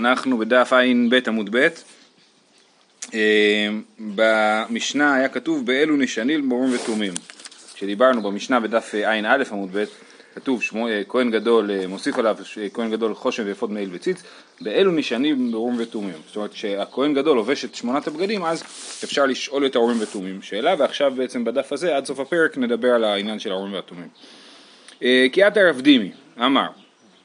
אנחנו בדף ע"ב עמוד ב', אה, במשנה היה כתוב באלו נשנים מורים ותומים. כשדיברנו במשנה בדף ע"א עמוד ב', כתוב אה, כהן גדול, אה, מוסיף עליו כהן גדול חושן ואפוד מעיל וציץ, באלו נשנים מורים ותומים. זאת אומרת כשהכהן גדול לובש את שמונת הבגדים אז אפשר לשאול את ההורים ותומים שאלה, ועכשיו בעצם בדף הזה עד סוף הפרק נדבר על העניין של ההורים והתומים. כי את הרב דימי אמר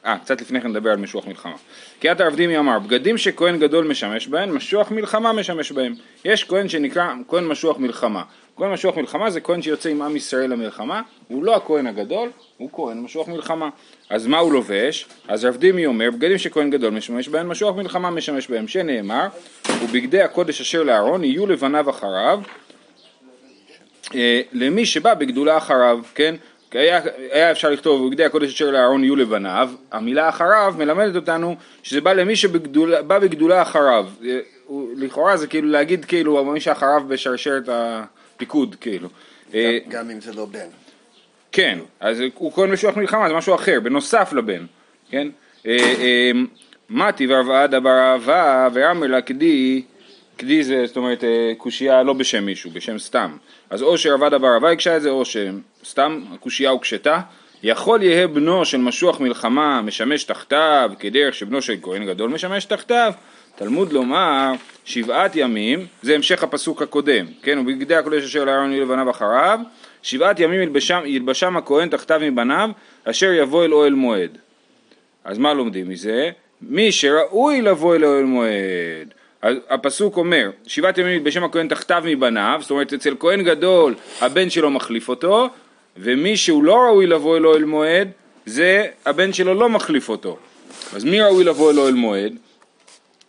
אה, קצת לפני כן נדבר על משוח מלחמה. כי את הרב דימי אמר, בגדים שכהן גדול משמש בהם, משוח מלחמה משמש בהם. יש כהן שנקרא כהן משוח מלחמה. כהן משוח מלחמה זה כהן שיוצא עם עם ישראל למלחמה, הוא לא הכהן הגדול, הוא כהן משוח מלחמה. אז מה הוא לובש? אז רב דימי אומר, בגדים שכהן גדול משמש בהם, משוח מלחמה משמש בהם, שנאמר, ובגדי הקודש אשר לאהרון יהיו לבניו אחריו, אה, למי שבא בגדולה אחריו, כן? היה, היה אפשר לכתוב בגדי הקודש אשר לאהרון יהיו לבניו, המילה אחריו מלמדת אותנו שזה בא למי שבא בגדולה אחריו, לכאורה זה כאילו להגיד כאילו מי שאחריו בשרשרת הפיקוד כאילו. גם, גם אם זה לא בן. כן, אז הוא כהן משוח מלחמה, זה משהו אחר, בנוסף לבן, כן? אה, אה, מתי ורבעדה ברעבה ואמר לה כדי כדי זה, זאת אומרת, אה, קושייה לא בשם מישהו, בשם סתם. אז או שרבד אבר רבה הקשה את זה, או שסתם הקושייה הוקשתה. יכול יהא בנו של משוח מלחמה משמש תחתיו, כדרך שבנו של כהן גדול משמש תחתיו. תלמוד לומר, שבעת ימים, זה המשך הפסוק הקודם, כן, ובגדי הקודש אשר לאהרון יהיו לבניו אחריו, שבעת ימים ילבשם, ילבשם הכהן תחתיו מבניו, אשר יבוא אל אוהל מועד. אז מה לומדים מזה? מי שראוי לבוא אל אוהל מועד. הפסוק אומר, שבעת ימים בשם הכהן תחתיו מבניו, זאת אומרת אצל כהן גדול הבן שלו מחליף אותו, ומי שהוא לא ראוי לבוא אלו אל מועד, זה הבן שלו לא מחליף אותו. אז מי ראוי לבוא אלו אל מועד?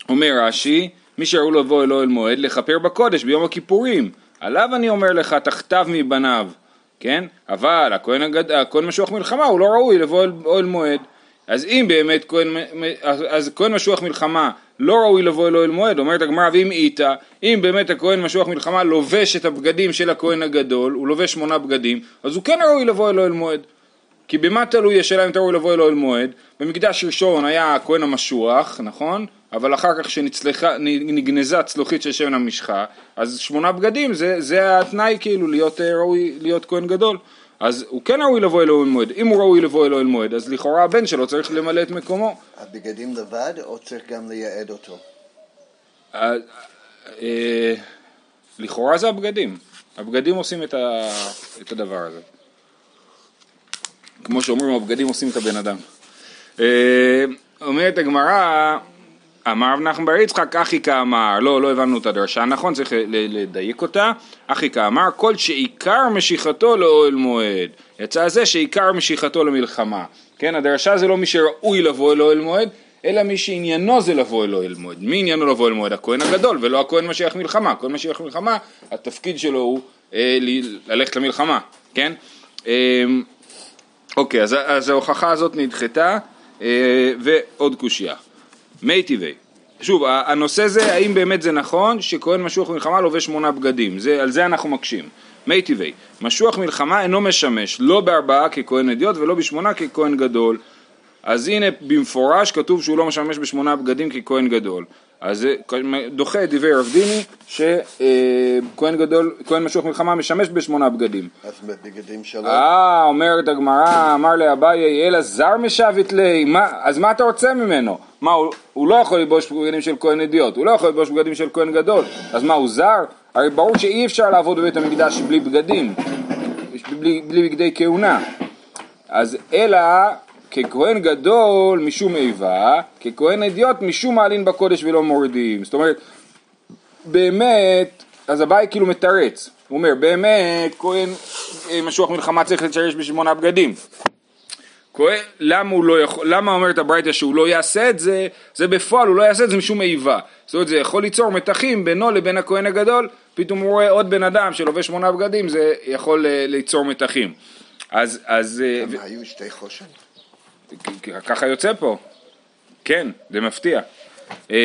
אומר רש"י, מי שראוי לבוא אלו אל מועד, לכפר בקודש ביום הכיפורים. עליו אני אומר לך, תחתיו מבניו, כן? אבל הכהן, הגד... הכהן משוח מלחמה הוא לא ראוי לבוא אל אוהל מועד. אז אם באמת כהן, אז כהן משוח מלחמה לא ראוי לבוא אלוהל מועד, אומרת הגמרא ואם איתה, אם באמת הכהן משוח מלחמה לובש את הבגדים של הכהן הגדול, הוא לובש שמונה בגדים, אז הוא כן ראוי לבוא אלוהל מועד. כי במה תלוי השאלה אם אתה ראוי לבוא אלוהל מועד? במקדש ראשון היה הכהן המשוח, נכון? אבל אחר כך שנגנזה צלוחית של שמן המשחה, אז שמונה בגדים זה, זה התנאי כאילו להיות אה, ראוי, להיות כהן גדול. אז הוא כן ראוי לבוא אלוהל מועד. אם הוא ראוי לבוא אלוהל מועד, אז לכאורה הבן שלו צריך למלא את מקומו. הבגדים לבד, או צריך גם לייעד אותו? אה, לכאורה זה הבגדים. הבגדים עושים את, ה, את הדבר הזה. כמו שאומרים, הבגדים עושים את הבן אדם. אה, אומרת הגמרא, אמר רב נחמן בר יצחק, אחי כאמר, לא, לא הבנו את הדרשה נכון, צריך לדייק אותה, אחי כאמר, כל שעיקר משיכתו לאוהל מועד, יצא זה שעיקר משיכתו למלחמה, כן, הדרשה זה לא מי שראוי לבוא אל אוהל מועד, אלא מי שעניינו זה לבוא אל אוהל מועד, מי עניינו לבוא אל מועד? הכהן הגדול ולא הכהן משיח מלחמה, הכהן משיח מלחמה, התפקיד שלו הוא אה, ללכת למלחמה, כן? אה, אוקיי, אז, אז ההוכחה הזאת נדחתה, אה, ועוד קושייה. מי טבעי. שוב, הנושא זה, האם באמת זה נכון שכהן משוח מלחמה לובש שמונה בגדים, זה, על זה אנחנו מקשים. מי טבעי, משוח מלחמה אינו משמש לא בארבעה ככהן אדיוט ולא בשמונה ככהן גדול. אז הנה במפורש כתוב שהוא לא משמש בשמונה בגדים ככהן גדול. אז זה דוחה את דברי רב דיני שכהן גדול, כהן משוח מלחמה משמש בשמונה בגדים. אז בבגדים שלו? אה, אומרת הגמרא, אמר לאביי, אלא זר משבת לי, אז מה אתה רוצה ממנו? מה, הוא, הוא לא יכול ללבוש בגדים של כהן אדיוט, הוא לא יכול ללבוש בגדים של כהן גדול, אז מה, הוא זר? הרי ברור שאי אפשר לעבוד בבית המקדש בלי בגדים, בלי, בלי בגדי כהונה. אז אלא ככהן גדול משום איבה, ככהן אדיוט משום מעלין בקודש ולא מורדים. זאת אומרת, באמת, אז הבית כאילו מתרץ. הוא אומר, באמת, כהן אה, משוח מלחמה צריך לשרש בשמונה בגדים. כהן, למה הוא לא יכול, למה אומרת הברייתא שהוא לא יעשה את זה, זה בפועל הוא לא יעשה את זה משום איבה. זאת אומרת זה יכול ליצור מתחים בינו לבין הכהן הגדול, פתאום הוא רואה עוד בן אדם שלובש שמונה בגדים, זה יכול אה, ליצור מתחים. אז, אז... אה, ו... היו שתי חושן? ככה יוצא פה, כן, זה מפתיע. אמ,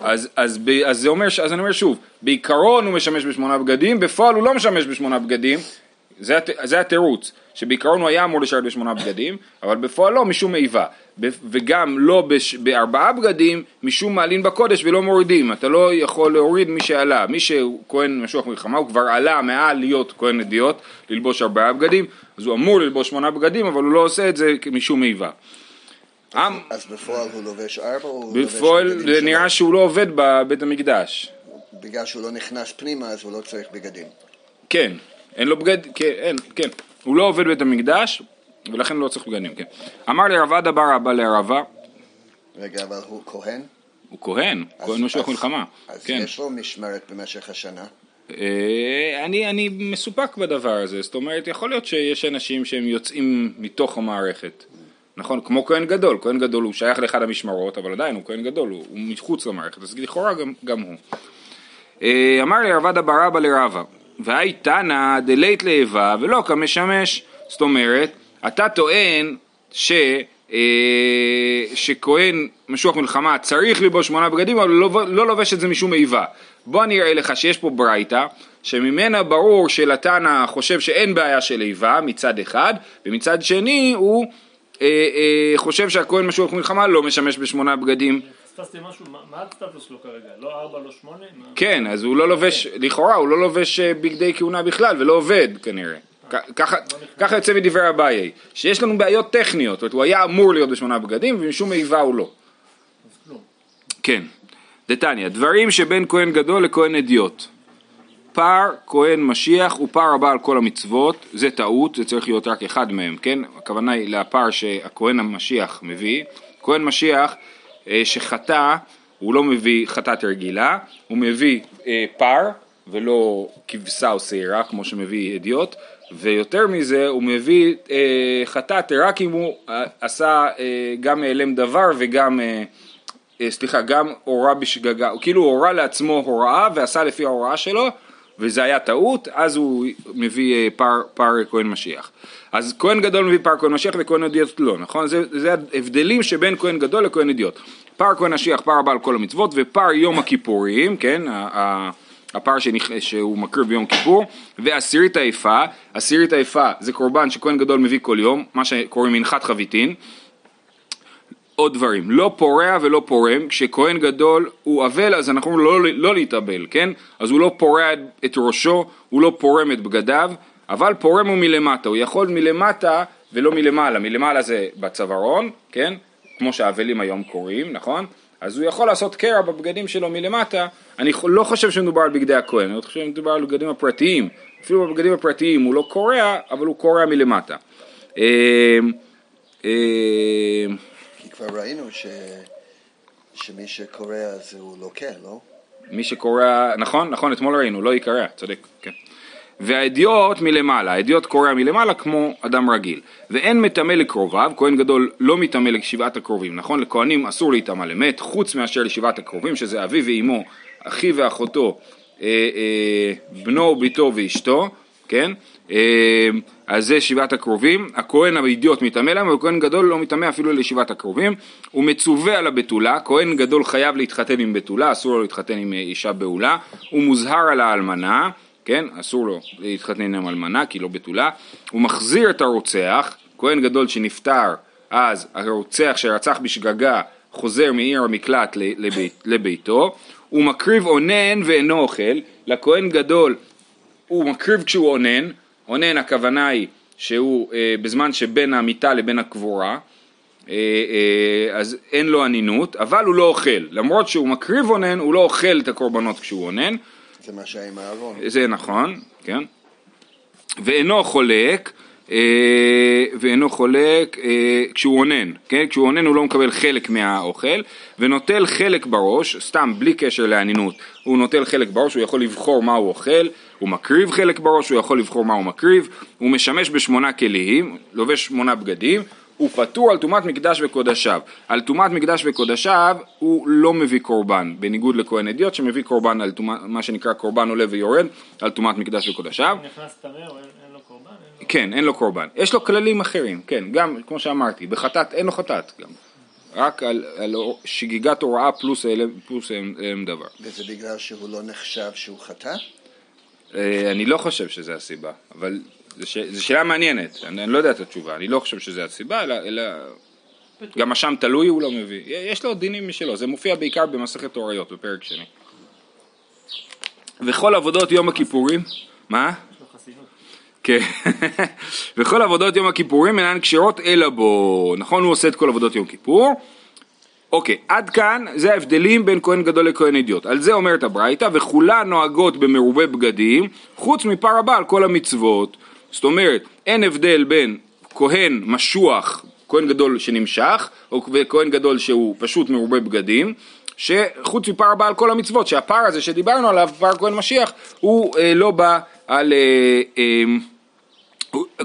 אז, אז, אז זה אומר, אז אני אומר שוב, בעיקרון הוא משמש בשמונה בגדים, בפועל הוא לא משמש בשמונה בגדים, זה, זה התירוץ, שבעיקרון הוא היה אמור לשרת בשמונה בגדים, אבל בפועל לא משום איבה, וגם לא בש, בארבעה בגדים משום מעלין בקודש ולא מורידים, אתה לא יכול להוריד מי שעלה, מי שהוא כהן משוח מלחמה הוא כבר עלה מעל להיות כהן אדיוט, ללבוש ארבעה בגדים, אז הוא אמור ללבוש שמונה בגדים, אבל הוא לא עושה את זה משום איבה. עם, אז בפועל הוא לובש ארבע או הוא לובש בפועל זה? נראה שהוא לא עובד בבית המקדש. בגלל שהוא לא נכנס פנימה אז הוא לא צריך בגדים. כן, אין לו בגד, כן, אין, כן. הוא לא עובד בית המקדש, ולכן לא צריך בגדים, כן. אמר לרב עדה בר אבא לערבה, רגע, אבל הוא כהן? הוא כהן, כהן משוח מלחמה, אז כן. יש לו משמרת במשך השנה. אה, אני, אני מסופק בדבר הזה, זאת אומרת, יכול להיות שיש אנשים שהם יוצאים מתוך המערכת. נכון, כמו כהן גדול, כהן גדול הוא שייך לאחד המשמרות, אבל עדיין הוא כהן גדול, הוא, הוא מחוץ למערכת, אז לכאורה גם, גם הוא. אה, אמר לי רבדה בר אבא לרבה, והי תנא דלית לאיבה ולא כמשמש, זאת אומרת, אתה טוען ש... אה, שכהן משוח מלחמה צריך ללבוש שמונה בגדים אבל לא, לא לובש את זה משום איבה. בוא אני אראה לך שיש פה ברייתא שממנה ברור שלתנא חושב שאין בעיה של איבה מצד אחד ומצד שני הוא אה, אה, חושב שהכהן משוח מלחמה לא משמש בשמונה בגדים פספסתי משהו, מה הסטטוס שלו כרגע? לא ארבע, לא שמונה? כן, אז הוא לא לובש, לכאורה הוא לא לובש אה, בגדי כהונה בכלל ולא עובד כנראה. ככה, יוצא מדברי אביי, שיש לנו בעיות טכניות, זאת אומרת, הוא היה אמור להיות בשמונה בגדים ומשום איבה הוא לא. כן, דתניא, דברים שבין כהן גדול לכהן אדיוט. פער כהן משיח ופער הבא על כל המצוות, זה טעות, זה צריך להיות רק אחד מהם, כן? הכוונה היא לפער שהכהן המשיח מביא. כהן משיח אה, שחטא, הוא לא מביא חטאת רגילה, הוא מביא אה, פר ולא כבשה או שעירה כמו שמביא אדיוט, ויותר מזה הוא מביא אה, חטאת רק אם הוא אה, עשה אה, גם העלם דבר וגם אה, אה, סליחה, גם הורה בשגגה, הוא כאילו הורה לעצמו הוראה ועשה לפי ההוראה שלו וזה היה טעות, אז הוא מביא אה, פר, פר כהן משיח. אז כהן גדול מביא פר כהן משיח וכהן אדיוט לא, נכון? זה, זה ההבדלים שבין כהן גדול לכהן אדיוט. פר כהן משיח, פר הבא על כל המצוות ופר יום הכיפורים, כן? ה- ה- הפר שנכ... שהוא מקריב ביום כיפור, ועשירית היפה, עשירית היפה זה קורבן שכהן גדול מביא כל יום, מה שקוראים מנחת חביתין, עוד דברים, לא פורע ולא פורם, כשכהן גדול הוא אבל אז אנחנו לא, לא להתאבל, כן? אז הוא לא פורע את ראשו, הוא לא פורם את בגדיו, אבל פורם הוא מלמטה, הוא יכול מלמטה ולא מלמעלה, מלמעלה זה בצווארון, כן? כמו שהאבלים היום קוראים, נכון? אז הוא יכול לעשות קרע בבגדים שלו מלמטה, אני לא חושב שמדובר על בגדי הכהן, אני חושב שמדובר על בגדים הפרטיים, אפילו בבגדים הפרטיים הוא לא קורע, אבל הוא קורע מלמטה. אה, אה, כי כבר ראינו ש... שמי שקורא אז הוא לוקה, לא? מי שקורע, נכון, נכון, אתמול ראינו, לא יקרע, צודק, כן. והאדיוט מלמעלה, האדיוט קורע מלמעלה כמו אדם רגיל. ואין מטמא לקרוביו, כהן גדול לא מטמא לשבעת הקרובים, נכון? לכהנים אסור להיטמא למת, חוץ מאשר לשבעת הקרובים, שזה אביו ואימו, אחי ואחותו, אה, אה, בנו, ביתו ואשתו, כן? אה, אז זה שבעת הקרובים, הכהן האידיוט מטמא להם, וכהן גדול לא מטמא אפילו לשבעת הקרובים, הוא מצווה על הבתולה, כהן גדול חייב להתחתן עם בתולה, אסור לו להתחתן עם אה, אישה בעולה, הוא מוזהר על האלמנה, כן, אסור לו להתחתן עם אלמנה כי לא בתולה, הוא מחזיר את הרוצח, כהן גדול שנפטר, אז הרוצח שרצח בשגגה חוזר מעיר המקלט לבית, לביתו, הוא מקריב אונן ואינו אוכל, לכהן גדול הוא מקריב כשהוא אונן, אונן הכוונה היא שהוא אה, בזמן שבין המיטה לבין הקבורה, אה, אה, אז אין לו אנינות, אבל הוא לא אוכל, למרות שהוא מקריב אונן, הוא לא אוכל את הקורבנות כשהוא אונן, זה מה שהיה עם אהרון. זה נכון, כן, ואינו חולק, אה, ואינו חולק אה, כשהוא אונן, כן? כשהוא אונן הוא לא מקבל חלק מהאוכל ונוטל חלק בראש, סתם בלי קשר לאנינות, הוא נוטל חלק בראש, הוא יכול לבחור מה הוא אוכל, הוא מקריב חלק בראש, הוא יכול לבחור מה הוא מקריב, הוא משמש בשמונה כלים, לובש שמונה בגדים, הוא פטור על טומאת מקדש וקודשיו. על טומאת מקדש וקודשיו הוא לא מביא קורבן, בניגוד לכהן אדיוט שמביא קורבן על טומאת, מה שנקרא קורבן עולה ויורד, על טומאת מקדש וקודשיו. נכנס טמא או אין אין לו קורבן? אין לו- כן, אין לו קורבן. יש לו כללים אחרים, כן, גם, כמו שאמרתי, בחטאת, אין לו חטאת גם. רק על, על שגיגת הוראה פלוס הלם דבר. וזה בגלל שהוא לא נחשב שהוא חטא? אה, אני לא חושב שזה הסיבה, אבל זו שאלה מעניינת, אני, אני לא יודע את התשובה, אני לא חושב שזה הסיבה, אלא, אלא גם אשם תלוי הוא לא מביא, יש לו דינים משלו, זה מופיע בעיקר במסכת הוריות בפרק שני. וכל עבודות יום הכיפורים, מה? כן, וכל עבודות יום הכיפורים אינן כשרות אלא בו, נכון הוא עושה את כל עבודות יום כיפור, אוקיי, עד כאן זה ההבדלים בין כהן גדול לכהן אידיוט, על זה אומרת הברייתא, וכולן נוהגות במרובי בגדים, חוץ מפר הבא על כל המצוות, זאת אומרת, אין הבדל בין כהן משוח, כהן גדול שנמשך, או וכהן גדול שהוא פשוט מרובה בגדים, שחוץ מפר הבא על כל המצוות, שהפר הזה שדיברנו עליו, פר כהן משיח, הוא אה, לא בא על... אה, אה,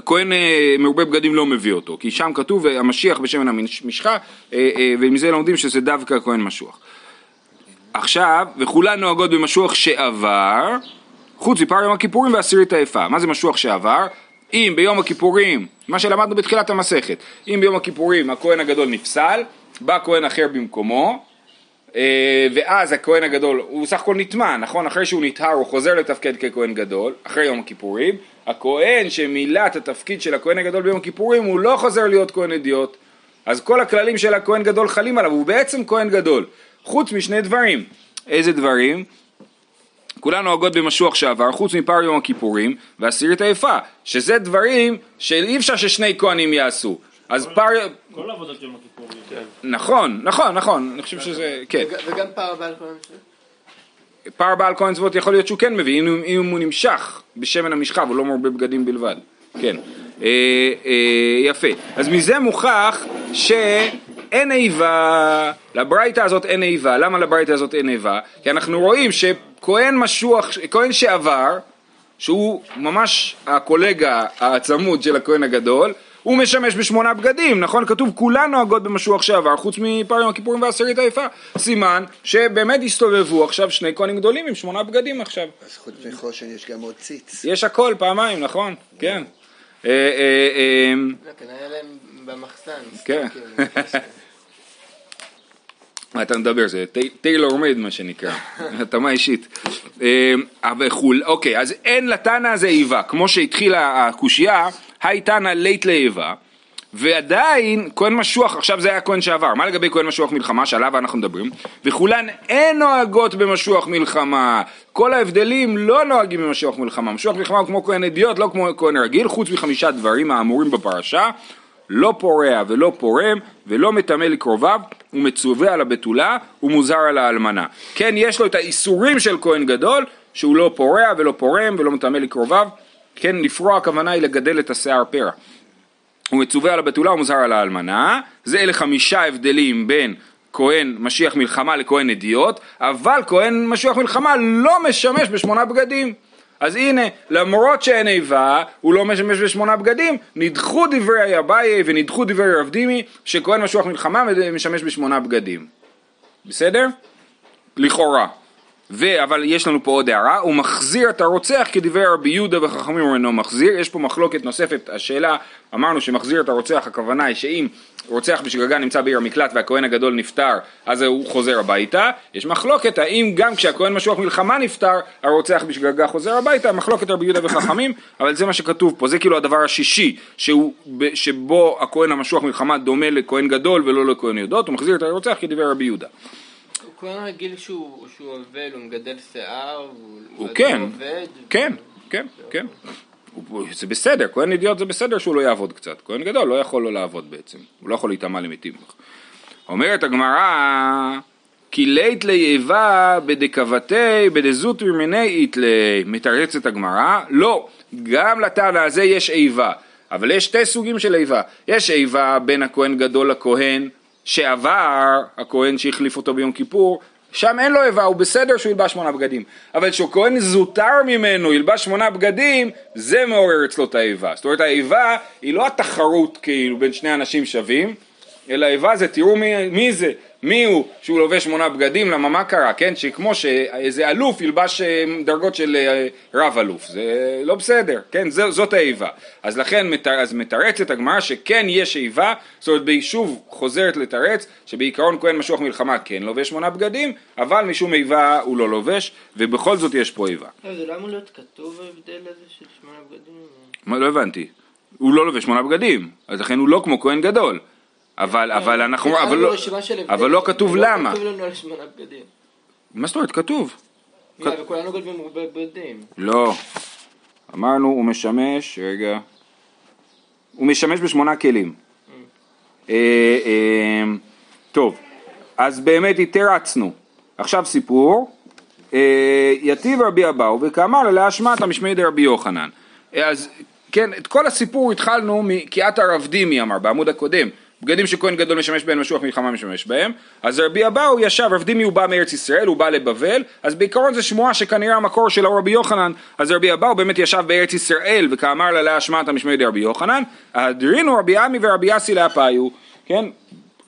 כהן אה, מרובה בגדים לא מביא אותו, כי שם כתוב אה, המשיח בשמן המשחה, אה, אה, ומזה לומדים שזה דווקא כהן משוח. עכשיו, וכולן נוהגות במשוח שעבר, חוץ מפר יום הכיפורים ועשירית היפה. מה זה משוח שעבר? אם ביום הכיפורים, מה שלמדנו בתחילת המסכת, אם ביום הכיפורים הכהן הגדול נפסל, בא כהן אחר במקומו, אה, ואז הכהן הגדול, הוא סך הכל נטמע, נכון? אחרי שהוא נטהר הוא חוזר לתפקד ככהן גדול, אחרי יום הכיפורים. הכהן שמילא את התפקיד של הכהן הגדול ביום הכיפורים, הוא לא חוזר להיות כהן אדיוט. אז כל הכללים של הכהן גדול חלים עליו, הוא בעצם כהן גדול. חוץ משני דברים. איזה דברים? כולן נוהגות במשוח שעבר, חוץ מפר יום הכיפורים, ועשירית היפה, שזה דברים שאי אפשר ששני כהנים יעשו. אז פר... כל עבודות יום הכיפורים. נכון, נכון, נכון, אני חושב שזה, כן. וג- וגם פער בעל כל המשנה? פער בעל כהן צבאות יכול להיות שהוא כן מביא, אם, הוא נמשך בשמן המשחה והוא לא מרבה בגדים בלבד, כן. אה, אה, יפה. אז מזה מוכח שאין איבה, לברייתא הזאת אין איבה. למה לברייתא הזאת אין איבה? כי אנחנו רואים שכהן משוח, כהן שעבר, שהוא ממש הקולגה הצמוד של הכהן הגדול, הוא משמש בשמונה בגדים, נכון? כתוב כולן נוהגות במשוח שעבר, חוץ מפר יום הכיפורים ועשירית היפה. סימן שבאמת הסתובבו עכשיו שני כהנים גדולים עם שמונה בגדים עכשיו. אז חוץ מחושן יש גם עוד ציץ. יש הכל פעמיים, נכון? כן. אה, אה, אה, לא, כנראה להם במחסן. כן. מה אתה מדבר? זה טיילור מייד מה שנקרא, התאמה אישית. אבל חול, אוקיי, אז אין לתנא הזה איבה, כמו שהתחילה הקושייה, היי תנא לית לאיבה, ועדיין כהן משוח, עכשיו זה היה כהן שעבר, מה לגבי כהן משוח מלחמה שעליו אנחנו מדברים? וכולן אין נוהגות במשוח מלחמה, כל ההבדלים לא נוהגים במשוח מלחמה, משוח מלחמה הוא כמו כהן אדיוט, לא כמו כהן רגיל, חוץ מחמישה דברים האמורים בפרשה, לא פורע ולא פורם ולא מטמא לקרוביו, הוא מצווה על הבתולה ומוזר על האלמנה. כן, יש לו את האיסורים של כהן גדול, שהוא לא פורע ולא פורם ולא מטמא לקרוביו, כן, לפרוע הכוונה היא לגדל את השיער פרע. הוא מצווה על הבתולה ומוזר על האלמנה, זה אלה חמישה הבדלים בין כהן משיח מלחמה לכהן אדיוט, אבל כהן משיח מלחמה לא משמש בשמונה בגדים. אז הנה, למרות שאין איבה, הוא לא משמש בשמונה בגדים, נדחו דברי אביי ונדחו דברי רב דימי, שכהן משיח מלחמה משמש בשמונה בגדים. בסדר? לכאורה. ו, אבל יש לנו פה עוד הערה, הוא מחזיר את הרוצח כדברי רבי יהודה וחכמים הוא אינו מחזיר, יש פה מחלוקת נוספת, השאלה, אמרנו שמחזיר את הרוצח, הכוונה היא שאם רוצח בשגגה נמצא בעיר המקלט והכהן הגדול נפטר, אז הוא חוזר הביתה, יש מחלוקת האם גם כשהכהן משוח מלחמה נפטר, הרוצח בשגגה חוזר הביתה, מחלוקת רבי יהודה וחכמים, אבל זה מה שכתוב פה, זה כאילו הדבר השישי, שהוא, שבו הכהן המשוח מלחמה דומה לכהן גדול ולא לכהן יודות, הוא מחזיר את הרוצח כדברי רבי יהודה. כהן רגיל שהוא אבל, הוא מגדל שיער, הוא כן, עובד. כן, כן, כן. הוא- זה בסדר, כהן אידיוט זה בסדר שהוא לא יעבוד קצת. כהן גדול לא יכול לא לעבוד בעצם, הוא לא יכול להיטמע למתים. אומרת הגמרא, כי לית לי איבה בדקבתי בדזוטר מיני איתלי, מתרצת הגמרא, לא, גם לטענה הזה יש איבה, אבל יש שתי סוגים של איבה, יש איבה בין הכהן גדול לכהן שעבר, הכהן שהחליף אותו ביום כיפור, שם אין לו איבה, הוא בסדר שהוא ילבש שמונה בגדים, אבל כשכהן זוטר ממנו ילבש שמונה בגדים, זה מעורר אצלו את האיבה. זאת אומרת האיבה היא לא התחרות כאילו בין שני אנשים שווים, אלא איבה זה תראו מי, מי זה, מי הוא שהוא לובש שמונה בגדים, למה מה קרה, כן? שכמו שאיזה אלוף ילבש אה, דרגות של אה, רב אלוף, זה לא בסדר, כן? זה, זאת האיבה. אז לכן אז מתרצת הגמרא שכן יש איבה, זאת אומרת שוב חוזרת לתרץ שבעיקרון כהן משוח מלחמה כן לובש שמונה בגדים, אבל משום איבה הוא לא לובש, ובכל זאת יש פה איבה. זה לא אמור להיות כתוב ההבדל הזה של שמונה בגדים? מה, לא הבנתי. הוא לא לובש שמונה בגדים, אז לכן הוא לא כמו כהן גדול. אבל, אבל אנחנו, אבל לא, אבל לא כתוב לא למה. כתוב לנו על שמונה בגדים. מה זאת אומרת? כתוב. וכולנו גונבים הרבה בגדים. לא. אמרנו, הוא משמש, רגע. הוא משמש בשמונה כלים. אה, אה, טוב, אז באמת התרצנו. עכשיו סיפור. אה, יתיב רבי אבאו וכאמר לה להשמעת המשמעי דרבי יוחנן. אז כן, את כל הסיפור התחלנו מקיאת הרב דימי אמר בעמוד הקודם. בגדים שכהן גדול משמש בהם, משוח מלחמה משמש בהם, אז רבי אבאו ישב, רב דימי הוא בא מארץ ישראל, הוא בא לבבל, אז בעיקרון זה שמועה שכנראה המקור שלה הוא רבי יוחנן, אז רבי אבאו באמת ישב בארץ ישראל, וכאמר לה להשמעת המשמעי דרבי יוחנן, הדרינו רבי עמי ורבי יאסי לאפיו, כן?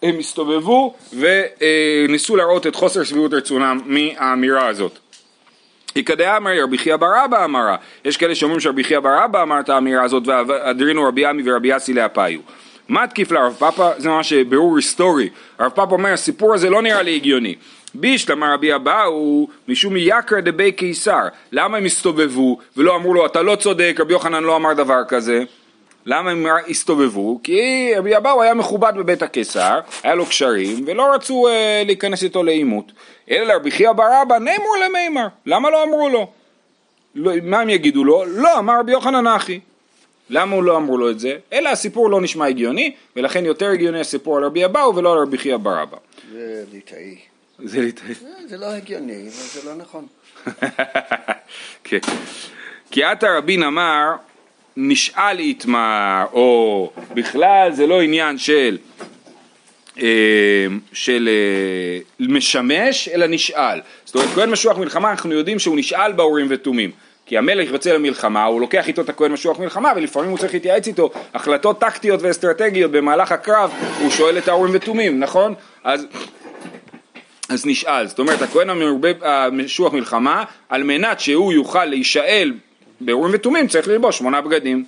הם הסתובבו וניסו להראות את חוסר שביעות רצונם מהאמירה הזאת. איכא אמר רבי חייא בר אבא אמרה, יש כאלה שאומרים שרבי חייא בר אבא אמר את האמירה הזאת והדרינו רבי עמי ורבי יאסי לאפיו. מה תקיף לרב פאפא? זה ממש בירור היסטורי. הרב פאפא אומר הסיפור הזה לא נראה לי הגיוני. בישלמה רבי אבאו משום יקרא דבי קיסר. למה הם הסתובבו ולא אמרו לו אתה לא צודק, רבי יוחנן לא אמר דבר כזה? למה הם הסתובבו? כי רבי אבאו היה מכובד בבית הקיסר, היה לו קשרים, ולא רצו אה, להיכנס איתו לעימות. אלא לרבי חייא בר אבא נאמר למימר, למה לא אמרו לו? לא, מה הם יגידו לו? לא, אמר רבי יוחנן אחי. למה הוא לא אמרו לו את זה? אלא הסיפור לא נשמע הגיוני, ולכן יותר הגיוני הסיפור על רבי אבאו ולא על רבי חייא בר אבא. זה ליטאי. זה ליטאי. זה לא הגיוני, זה לא נכון. כן. כי עתה רבין אמר נשאל איתמר, או בכלל זה לא עניין של, אה, של אה, משמש, אלא נשאל. זאת אומרת, כהן משוח מלחמה, אנחנו יודעים שהוא נשאל באורים ותומים. כי המלך יוצא למלחמה, הוא לוקח איתו את הכהן משוח מלחמה, ולפעמים הוא צריך להתייעץ איתו החלטות טקטיות ואסטרטגיות במהלך הקרב, הוא שואל את האורים ותומים, נכון? אז אז נשאל, זאת אומרת הכהן המשוח מלחמה על מנת שהוא יוכל להישאל באורים ותומים צריך ללבוש שמונה בגדים.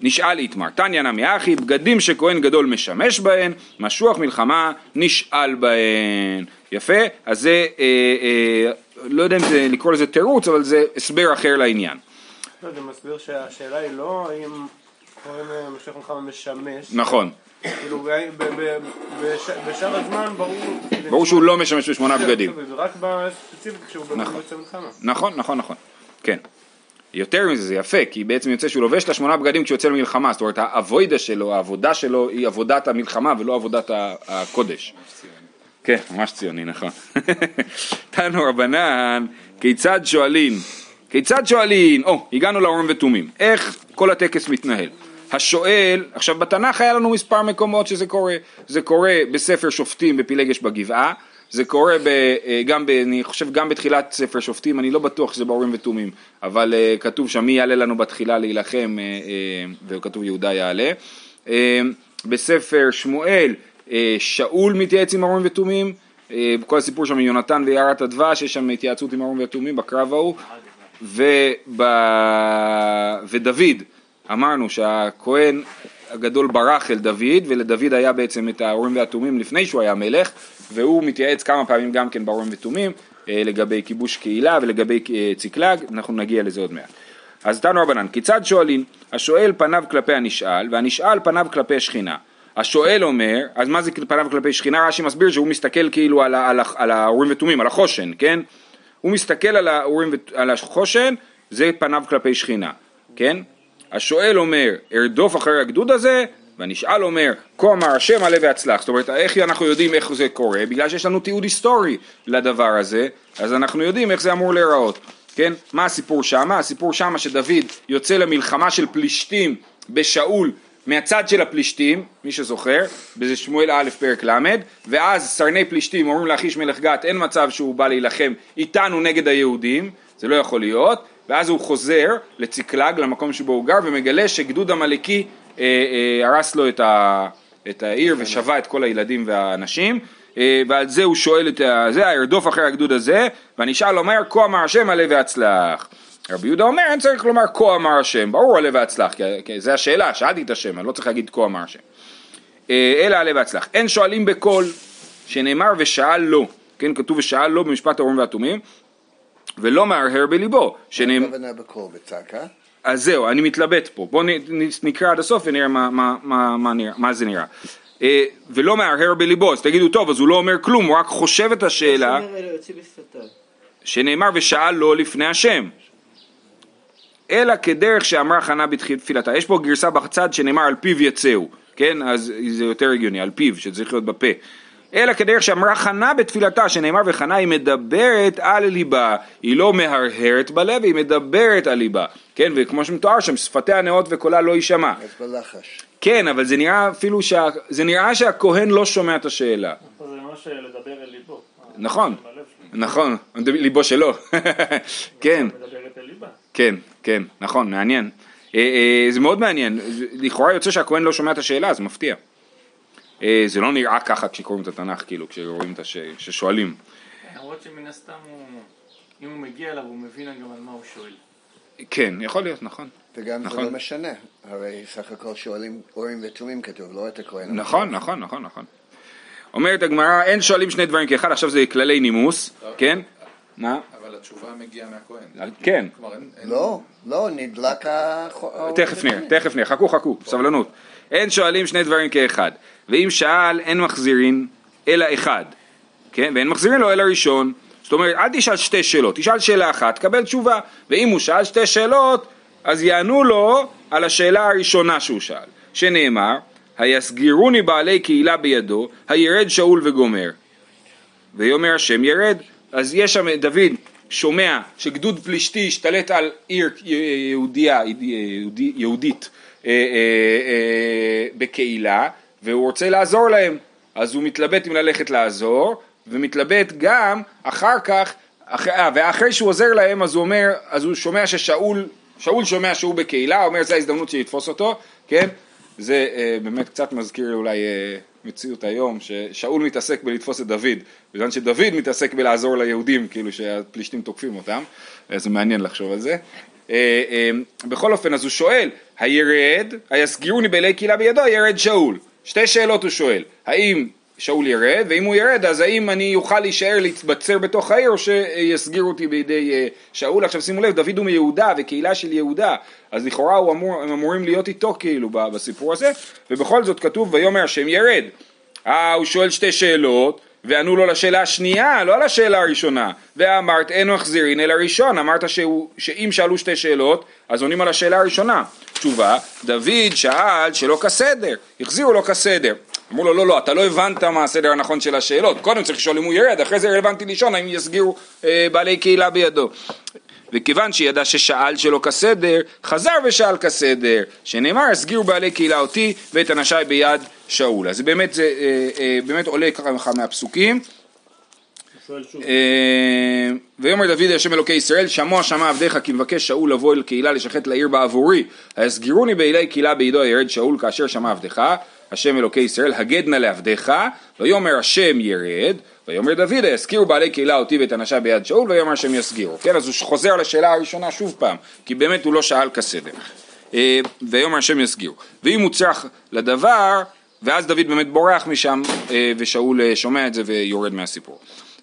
נשאל איתמר, תניא נמי אחי, בגדים שכהן גדול משמש בהן, משוח מלחמה נשאל בהן. יפה, אז זה, אה, אה, לא יודע אם זה לקרוא לזה תירוץ, אבל זה הסבר אחר לעניין. לא, זה מסביר שהשאלה היא לא האם כהן משיח מלחמה משמש. נכון, כאילו, בשאר הזמן ברור... ברור שהוא לא משמש בשמונה בגדים. זה רק בספציפית כשהוא באמת נכון. מלחמה. נכון, נכון, נכון, כן. יותר מזה, זה יפה, כי בעצם יוצא שהוא לובש את השמונה בגדים כשהוא יוצא למלחמה, זאת אומרת האבוידה שלו, העבודה שלו היא עבודת המלחמה ולא עבודת הקודש. כן, ממש ציוני, נכון. תנו רבנן, כיצד שואלין? כיצד שואלין? או, הגענו לאורים ותומים. איך כל הטקס מתנהל? השואל, עכשיו בתנ"ך היה לנו מספר מקומות שזה קורה. זה קורה בספר שופטים בפילגש בגבעה, זה קורה ב, אה, גם, ב, אני חושב גם בתחילת ספר שופטים, אני לא בטוח שזה באורים ותומים, אבל uh, כתוב שם מי יעלה לנו בתחילה להילחם, uh, uh, וכתוב יהודה יעלה. Uh, בספר שמואל שאול מתייעץ עם אורים ותומים, uh, כל הסיפור שם יונתן ויערת הדבש, יש שם התייעצות עם אורים ותומים בקרב ההוא, וב... ודוד, אמרנו שהכהן הגדול ברח אל דוד, ולדוד היה בעצם את האורים והתומים לפני שהוא היה מלך, והוא מתייעץ כמה פעמים גם כן באורים ותומים, אה, לגבי כיבוש קהילה ולגבי אה, ציקלג, אנחנו נגיע לזה עוד מעט. אז תנו רבנן, כיצד שואלים? השואל פניו כלפי הנשאל, והנשאל פניו כלפי שכינה. השואל אומר, אז מה זה פניו כלפי שכינה? רש"י מסביר שהוא מסתכל כאילו על, על, על האורים ותומים, על החושן, כן? הוא מסתכל על האורים על החושן, זה פניו כלפי שכינה, כן? השואל אומר, ארדוף אחרי הגדוד הזה, והנשאל אומר, כה אמר השם עלה והצלח. זאת אומרת, איך אנחנו יודעים איך זה קורה? בגלל שיש לנו תיעוד היסטורי לדבר הזה, אז אנחנו יודעים איך זה אמור להיראות. כן? מה הסיפור שמה? הסיפור שמה שדוד יוצא למלחמה של פלישתים בשאול מהצד של הפלישתים, מי שזוכר, בזה שמואל א' פרק ל', ואז סרני פלישתים אומרים לאחיש מלך גת, אין מצב שהוא בא להילחם איתנו נגד היהודים, זה לא יכול להיות, ואז הוא חוזר לציקלג, למקום שבו הוא גר, ומגלה שגדוד עמלקי אה, אה, הרס לו את, ה, את העיר ושבה את כל הילדים והאנשים, אה, ועל זה הוא שואל את זה, ארדוף אחרי הגדוד הזה, ואני אשאל אומר, כה אמר השם עלה והצלח. רבי יהודה אומר, אין צריך לומר כה אמר השם, ברור עלה והצלח, כי, כי זה השאלה, שאלתי את השם, אני לא צריך להגיד כה אמר השם. אה, אלא עלה והצלח. אין שואלים בקול, שנאמר ושאל לא, כן, כתוב ושאל לא במשפט האורים והתומים, ולא מהרהר בליבו, שנאמר... מה הכוונה בקול בצעקה? אז זהו, אני מתלבט פה. בואו נקרא עד הסוף ונראה מה, מה, מה, מה, נראה, מה זה נראה. אה, ולא מהרהר בליבו, אז תגידו, טוב, אז הוא לא אומר כלום, הוא רק חושב את השאלה. שנאמר ושאל לא לפני השם. אלא כדרך שאמרה חנה בתפילתה. יש פה גרסה בצד שנאמר על פיו יצאו, כן? אז זה יותר הגיוני, על פיו, שצריך להיות בפה. אלא כדרך שאמרה חנה בתפילתה, שנאמר וחנה היא מדברת על ליבה, היא לא מהרהרת בלב, היא מדברת על ליבה, כן? וכמו שמתואר שם, שפתיה נאות וקולה לא יישמע. אז בלחש. כן, אבל זה נראה אפילו שה... זה נראה שהכהן לא שומע את השאלה. זה ממש לדבר אל ליבו. נכון, שלו. נכון, ליבו שלו, כן. מדברת אל ליבה. כן, כן, נכון, מעניין. אה, אה, זה מאוד מעניין, זה- לכאורה יוצא שהכהן לא שומע את השאלה, זה מפתיע. אה, זה לא נראה ככה כשקוראים את התנ"ך, כאילו, כשרואים את הש... כששואלים. למרות שמן הסתם הוא, אם הוא מגיע אליו הוא מבין גם על מה הוא שואל. כן, יכול להיות, נכון. וגם זה נכון. לא משנה, הרי סך הכל שואלים אורים ותומים כתוב, לא את הכהן. נכון, נכון, נכון, נכון. אומרת הגמרא, אין שואלים שני דברים כאחד, עכשיו זה כללי נימוס, כן? מה? התשובה מגיעה מהכהן. כן, כלומר, אין... אין- לא, לא, נדלק ה... תכף נראה, תכף נראה, חכו חכו, סבלנות. אין שואלים שני דברים כאחד, ואם שאל אין מחזירין אלא אחד, כן? ואין מחזירין לו אלא ראשון. זאת אומרת, אל תשאל שתי שאלות, תשאל שאלה אחת, תקבל תשובה. ואם הוא שאל שתי שאלות, אז יענו לו על השאלה הראשונה שהוא שאל, שנאמר, היסגירוני בעלי קהילה בידו, הירד שאול וגומר. ויאמר השם ירד. אז יש שם דוד שומע שגדוד פלישתי השתלט על עיר יהודיה, יהודי, יהודית אה, אה, אה, בקהילה והוא רוצה לעזור להם. אז הוא מתלבט אם ללכת לעזור ומתלבט גם אחר כך אחרי, אה, ואחרי שהוא עוזר להם אז הוא אומר אז הוא שומע ששאול שאול שומע שהוא בקהילה אומר זו ההזדמנות שלי לתפוס אותו כן? זה אה, באמת קצת מזכיר אולי אה, מציאות היום, ששאול מתעסק בלתפוס את דוד, בזמן שדוד מתעסק בלעזור ליהודים, כאילו שהפלישתים תוקפים אותם, זה מעניין לחשוב על זה. אה, אה, בכל אופן, אז הוא שואל, הירד, היסגירוני באלי קהילה בידו, ירד שאול. שתי שאלות הוא שואל, האם שאול ירד, ואם הוא ירד, אז האם אני אוכל להישאר להתבצר בתוך העיר, או שיסגירו אותי בידי אה, שאול? עכשיו שימו לב, דוד הוא מיהודה, וקהילה של יהודה, אז לכאורה אמור, הם אמורים להיות איתו כאילו בסיפור הזה, ובכל זאת כתוב ויאמר השם ירד. אה, הוא שואל שתי שאלות, וענו לו לשאלה השנייה, לא לשאלה הראשונה. ואמרת אין מחזירין אלא ראשון, אמרת שהוא, שאם שאלו שתי שאלות, אז עונים על השאלה הראשונה. תשובה, דוד שאל שלא כסדר, החזירו לו כסדר. אמרו לו, לא, לא, אתה לא הבנת מה הסדר הנכון של השאלות. קודם צריך לשאול אם הוא ירד, אחרי זה רלוונטי לשאול האם יסגירו אה, בעלי קהילה בידו. וכיוון שידע ששאל שלא כסדר, חזר ושאל כסדר, שנאמר, הסגירו בעלי קהילה אותי ואת אנשי ביד שאול. אז באמת זה אה, אה, באמת עולה ככה מהפסוקים. שואל שוב. אה, ויאמר דוד השם אלוקי ישראל שמוע שמע עבדיך כי מבקש שאול לבוא אל קהילה לשחט לעיר בעבורי הסגירוני באלי קהילה בידו ירד שאול כאשר שמע עבדך השם אלוקי ישראל הגד נא לעבדיך ויאמר השם ירד ויאמר דוד יזכירו בעלי קהילה אותי ואת אנשי ביד שאול ויאמר השם יסגירו. כן אז הוא חוזר על השאלה הראשונה שוב פעם כי באמת הוא לא שאל כסדר אה, ויאמר השם יסגירו. ואם הוא צריך לדבר ואז דוד באמת בורח משם אה, ושאול אה, שומע את זה ויורד מהסיפור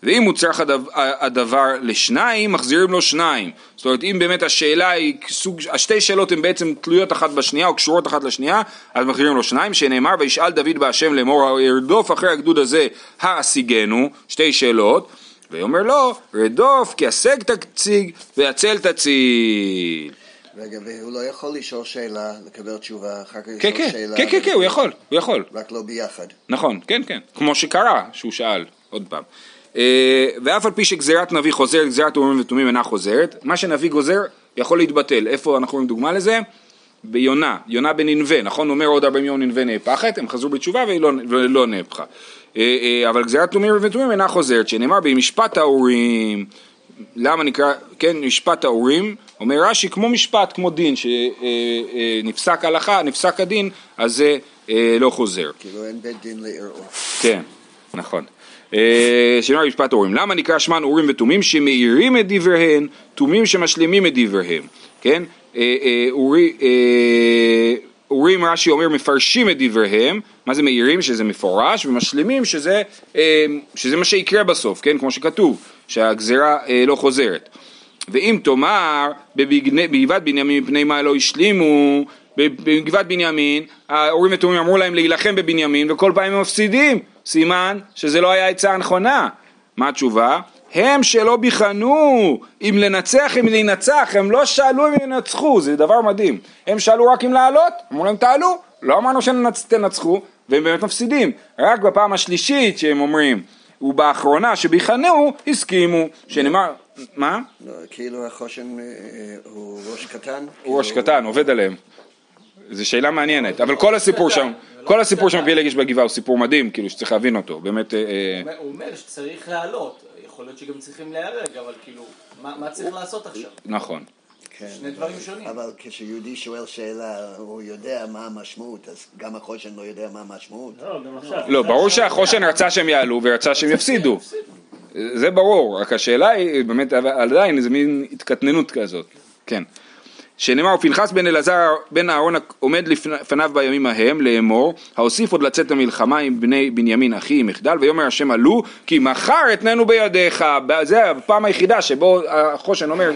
ואם הוא צריך הדבר, הדבר לשניים, מחזירים לו שניים. זאת אומרת, אם באמת השאלה היא סוג, השתי שאלות הן בעצם תלויות אחת בשנייה או קשורות אחת לשנייה, אז מחזירים לו שניים, שנאמר, וישאל דוד בהשם לאמור, ירדוף אחרי הגדוד הזה, האשיגנו, שתי שאלות, ויאמר לו, רדוף, כי השג תציג, והצל תציל. רגע, והוא לא יכול לשאול שאלה, לקבל תשובה, אחר כך כן, לשאול כן, שאלה. כן, כן, כן, הוא יכול, הוא יכול. רק לא ביחד. נכון, כן, כן, כמו שקרה, שהוא שאל, עוד פעם. אה, ואף על פי שגזירת נביא חוזרת, גזירת אורים ותומים אינה חוזרת, מה שנביא גוזר יכול להתבטל. איפה אנחנו רואים דוגמה לזה? ביונה, יונה בננבה, נכון? אומר עוד 40 יום ננבה נהפכת, הם חזרו בתשובה והיא לא, ולא נהפכה. אה, אה, אבל גזירת תומים ותומים אינה חוזרת, שנאמר במשפט האורים, למה נקרא, כן, משפט האורים, אומר רש"י כמו משפט, כמו דין, שנפסק הלכה, נפסק הדין, אז זה לא חוזר. כאילו אין בית דין לערעור. כן, נכון. אה, שנאמר משפט אורים, למה נקרא שמן אורים ותומים שמאירים את דבריהן, תומים שמשלימים את דבריהם, כן? אה, אה, אורי, אורים רש"י אומר מפרשים את דבריהם, מה זה מאירים? שזה מפורש, ומשלימים שזה, שזה מה שיקרה בסוף, כן? כמו שכתוב, שהגזרה אה, לא חוזרת. ואם תאמר בגבעת בנימין מפני מה לא השלימו, בגבעת בנימין ההורים ותומים אמרו להם להילחם בבנימין וכל פעם הם מפסידים, סימן שזה לא היה עצה הנכונה. מה התשובה? הם שלא ביחנו אם לנצח אם להינצח, הם לא שאלו אם ינצחו, זה דבר מדהים. הם שאלו רק אם לעלות, אמרו להם תעלו, לא אמרנו שתנצחו, והם באמת מפסידים. רק בפעם השלישית שהם אומרים, ובאחרונה שביחנו, הסכימו, שנאמר, מה? לא, כאילו החושן אה, הוא ראש קטן? הוא ראש כאילו- קטן, עובד עליהם. זו שאלה מעניינת, אבל כל הסיפור שם, כל הסיפור שם פילג יש בגבעה הוא סיפור מדהים, כאילו שצריך להבין אותו, באמת, אה, אה, הוא אומר שצריך לעלות, יכול להיות שגם צריכים להיהרג, אבל כאילו, מה צריך לעשות עכשיו? נכון. כן. שני דברים שונים. אבל כשיהודי שואל שאלה, הוא יודע מה המשמעות, אז גם החושן לא יודע מה המשמעות. לא. לא, ברור שהחושן רצה שהם יעלו ורצה שהם יפסידו, זה ברור, רק השאלה היא באמת עדיין איזה מין התקטננות כזאת, כן. שנאמר פנחס בן אלעזר בן אהרון עומד לפניו בימים ההם לאמור האוסיף עוד לצאת למלחמה עם בני בנימין אחי עם מחדל ויאמר השם עלו כי מחר אתננו בידיך. זה הפעם היחידה שבו החושן אומר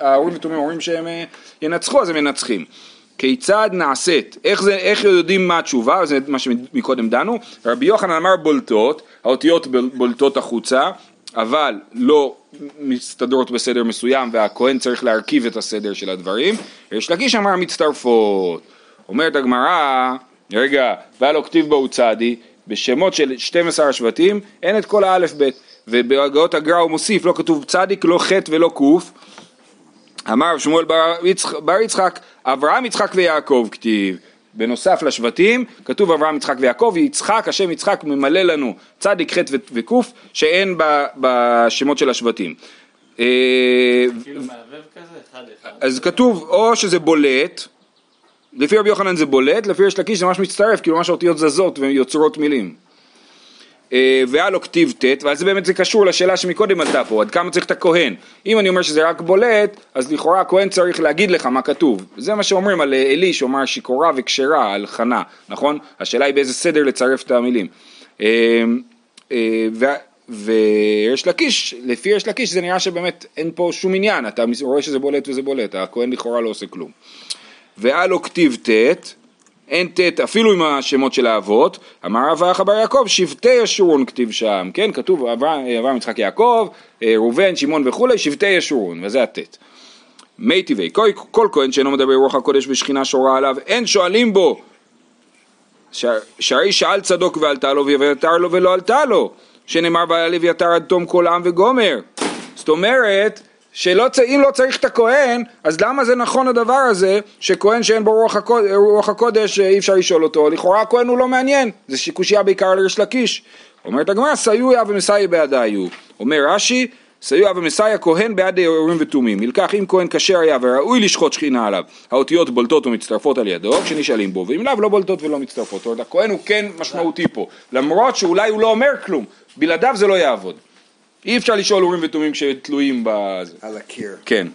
ההורים ותומים אומרים שהם אה, ינצחו אז הם מנצחים. כיצד נעשית, איך, זה, איך יודעים מה התשובה, זה מה שמקודם דנו, רבי יוחנן אמר בולטות, האותיות בולטות החוצה, אבל לא מסתדרות בסדר מסוים והכהן צריך להרכיב את הסדר של הדברים, יש לקיש אמר מצטרפות, אומרת הגמרא, רגע, והיה לו כתיב בו צדי, בשמות של 12 השבטים אין את כל האלף בית, ובהגאות הגר"א הוא מוסיף, לא כתוב צדיק, לא חטא ולא קוף, אמר שמואל בר יצחק, אברהם יצחק ויעקב כתיב. בנוסף לשבטים, כתוב אברהם יצחק ויעקב, יצחק, השם יצחק ממלא לנו צדיק חטא ו- וקוף שאין בשמות של השבטים. אה, כאילו. אז כתוב או שזה בולט, לפי רבי יוחנן זה בולט, לפי יש לקיש זה ממש מצטרף, כאילו ממש האותיות זזות ויוצרות מילים. אה, והיה לו כתיב ט', ואז באמת זה קשור לשאלה שמקודם עלתה פה, עד כמה צריך את הכהן. אם אני אומר שזה רק בולט, אז לכאורה הכהן צריך להגיד לך מה כתוב. זה מה שאומרים על אה, עלי, שאומר שיכורה וכשרה על חנה, נכון? השאלה היא באיזה סדר לצרף את המילים. אה, ויש לקיש, לפי יש לקיש זה נראה שבאמת אין פה שום עניין, אתה רואה שזה בולט וזה בולט, הכהן לכאורה לא עושה כלום. והיה לו כתיב ט', אין ט' אפילו עם השמות של האבות, אמר רב אחא בר יעקב, שבטי ישורון כתיב שם, כן, כתוב אברהם, יצחק יעקב, אה, ראובן, שמעון וכולי, שבטי ישורון, וזה הט'. מי טבעי, כל, כל כהן שאינו מדבר רוח הקודש ושכינה שורה עליו, אין שואלים בו. שהרי שאל צדוק ועלתה לו ואביתר לו ולא עלתה לו, שנאמר ועל אביתר עד תום כל עם וגומר. זאת אומרת, שלא, צ- אם לא צריך את הכהן, אז למה זה נכון הדבר הזה, שכהן שאין בו רוח הקודש, רוח הקודש אי אפשר לשאול אותו, לכאורה הכהן הוא לא מעניין, זה קושייה בעיקר על ריש לקיש. אומרת הגמרא, סיוע ומסייע בעדיו. אומר רש"י, סיוע ומסייע כהן בעד אורים ותומים. ילקח אם כהן כשר היה וראוי לשחוט שכינה עליו, האותיות בולטות ומצטרפות על ידו, כשנשאלים בו, ואם לאו לא בולטות ולא מצטרפות. זאת אומרת, הכהן הוא כן משמעותי פה, למרות שאולי הוא לא אומר כלום, בלעדיו זה לא יעבוד. אי אפשר לשאול אורים ותומים כשתלויים בזה. על הקיר. כן,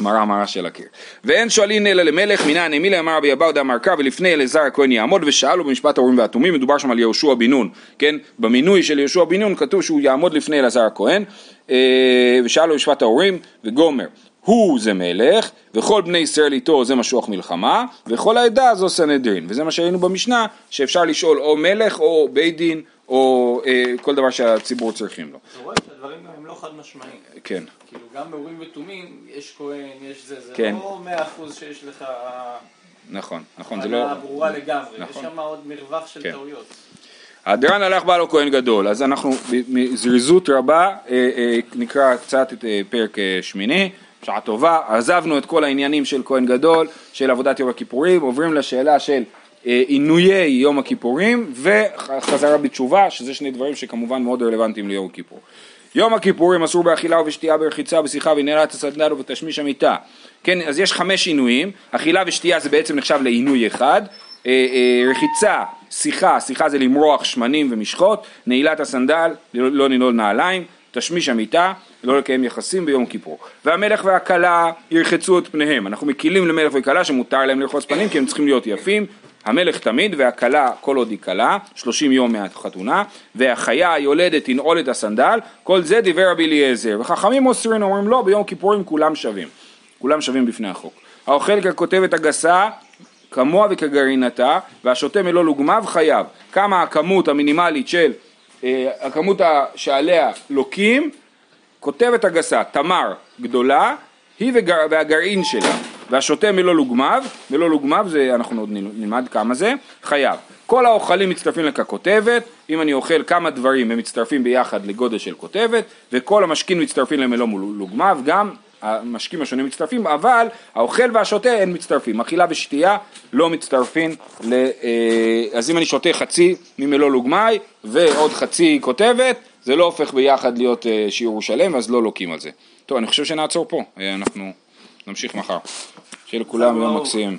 מראה מראה של הקיר. ואין שואלין אלא למלך מנען אמילי אמר רבי אבאו דאמר קרא ולפני אלעזר הכהן יעמוד ושאלו במשפט האורים והתומים מדובר שם על יהושע בן נון, כן? במינוי של יהושע בן נון כתוב שהוא יעמוד לפני אלעזר הכהן אה, ושאלו במשפט האורים וגומר הוא זה מלך וכל בני ישראל איתו זה משוח מלחמה וכל העדה זו סנהדרין וזה מה שראינו במשנה שאפשר לשאול או מלך או בית דין או אה, כל דבר שהציבור צריכים לו. אתה רואה שהדברים הם לא חד משמעיים. כן. כאילו גם באורים ותומים יש כהן, יש זה, זה כן. לא מאה אחוז שיש לך נכון, נכון, זה לא... הבנה ברורה לגמרי, יש נכון. שם עוד מרווח של כן. טעויות. הדרן הלך בעל כהן גדול, אז אנחנו בזריזות רבה אה, אה, נקרא קצת את אה, פרק שמיני, שעה טובה, עזבנו את כל העניינים של כהן גדול, של עבודת יום הכיפורים, עוברים לשאלה של עינויי יום הכיפורים וחזרה בתשובה, שזה שני דברים שכמובן מאוד רלוונטיים ליום הכיפור. יום הכיפורים אסור באכילה ובשתייה, ברחיצה, בשיחה, בנעילת הסנדל ובתשמיש המיטה. כן, אז יש חמש עינויים, אכילה ושתייה זה בעצם נחשב לעינוי אחד, אה, אה, רחיצה, שיחה, שיחה זה למרוח שמנים ומשחות, נעילת הסנדל, לא לא לנעול נעליים, תשמיש המיטה, לא לקיים יחסים ביום כיפור. והמלך והכלה ירחצו את פניהם. אנחנו מקילים למלך וכלה שמותר להם לרחוץ פנים כי הם צריכים להיות יפים. המלך תמיד והכלה כל עוד היא כלה, 30 יום מהחתונה, והחיה היולדת תנעול את הסנדל, כל זה דיבר רבי אליעזר. וחכמים אוסרים אומרים לא, ביום כיפורים כולם שווים. כולם שווים בפני החוק. האוכל ככותבת הגסה כמוה וכגרעינתה, והשותה מלוא לוגמיו חייב. כמה הכמות המינימלית של, אה, הכמות שעליה לוקים, כותבת הגסה, תמר גדולה, היא והגרעין שלה, והשותה מלוא לוגמיו, מלוא לוגמיו זה, אנחנו עוד נל- נלמד כמה זה, חייב. כל האוכלים מצטרפים לככותבת, אם אני אוכל כמה דברים הם מצטרפים ביחד לגודל של כותבת, וכל המשקים מצטרפים למלוא לוגמיו, גם המשקים השונים מצטרפים, אבל האוכל והשותה הם מצטרפים, אכילה ושתייה לא מצטרפים, ל, אה, אז אם אני שותה חצי ממלוא לוגמי ועוד חצי כותבת, זה לא הופך ביחד להיות אה, שיעור שלם, אז לא לוקים על זה. טוב, אני חושב שנעצור פה, אה, אנחנו נמשיך מחר. שיהיה לכולם יום מקסים.